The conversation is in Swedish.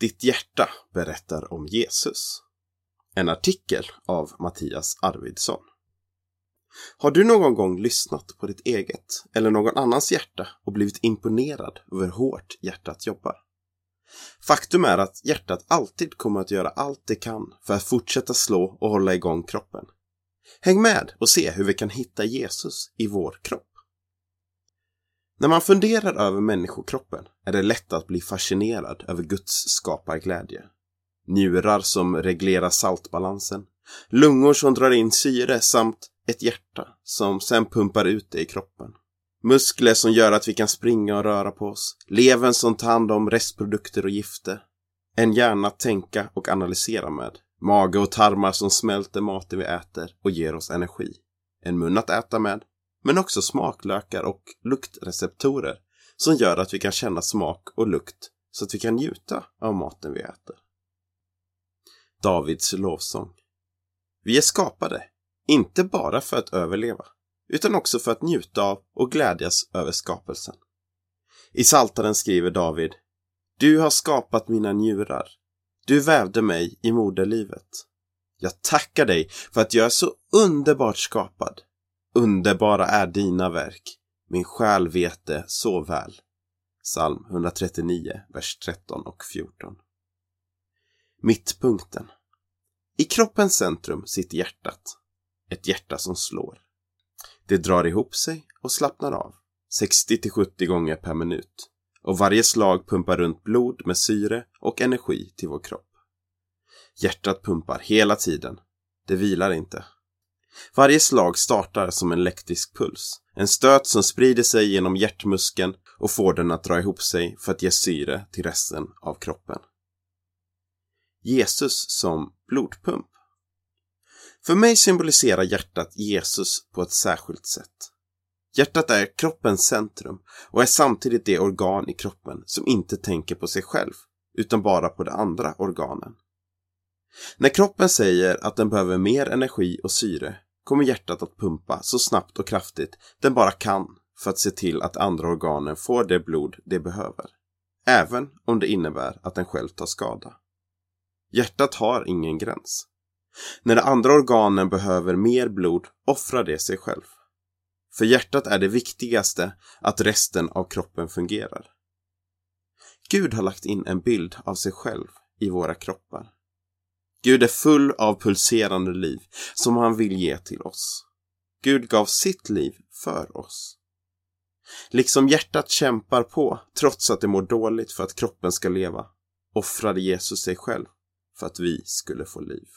Ditt hjärta berättar om Jesus. En artikel av Mattias Arvidsson. Har du någon gång lyssnat på ditt eget eller någon annans hjärta och blivit imponerad över hur hårt hjärtat jobbar? Faktum är att hjärtat alltid kommer att göra allt det kan för att fortsätta slå och hålla igång kroppen. Häng med och se hur vi kan hitta Jesus i vår kropp. När man funderar över människokroppen är det lätt att bli fascinerad över Guds skaparglädje. Njurar som reglerar saltbalansen, lungor som drar in syre samt ett hjärta som sen pumpar ut det i kroppen. Muskler som gör att vi kan springa och röra på oss. Levern som tar hand om restprodukter och gifter. En hjärna att tänka och analysera med. Mage och tarmar som smälter maten vi äter och ger oss energi. En mun att äta med men också smaklökar och luktreceptorer som gör att vi kan känna smak och lukt så att vi kan njuta av maten vi äter. Davids lovsång. Vi är skapade, inte bara för att överleva, utan också för att njuta av och glädjas över skapelsen. I Saltaren skriver David Du har skapat mina njurar. Du vävde mig i moderlivet. Jag tackar dig för att jag är så underbart skapad. Underbara är dina verk. Min själ vet det så väl. Psalm 139, vers 13 och 14. Mittpunkten. I kroppens centrum sitter hjärtat. Ett hjärta som slår. Det drar ihop sig och slappnar av. 60 70 gånger per minut. Och varje slag pumpar runt blod med syre och energi till vår kropp. Hjärtat pumpar hela tiden. Det vilar inte. Varje slag startar som en elektrisk puls. En stöt som sprider sig genom hjärtmuskeln och får den att dra ihop sig för att ge syre till resten av kroppen. Jesus som blodpump. För mig symboliserar hjärtat Jesus på ett särskilt sätt. Hjärtat är kroppens centrum och är samtidigt det organ i kroppen som inte tänker på sig själv utan bara på de andra organen. När kroppen säger att den behöver mer energi och syre kommer hjärtat att pumpa så snabbt och kraftigt den bara kan för att se till att andra organen får det blod de behöver. Även om det innebär att den själv tar skada. Hjärtat har ingen gräns. När de andra organen behöver mer blod offrar det sig själv. För hjärtat är det viktigaste att resten av kroppen fungerar. Gud har lagt in en bild av sig själv i våra kroppar. Gud är full av pulserande liv som han vill ge till oss. Gud gav sitt liv för oss. Liksom hjärtat kämpar på trots att det mår dåligt för att kroppen ska leva offrade Jesus sig själv för att vi skulle få liv.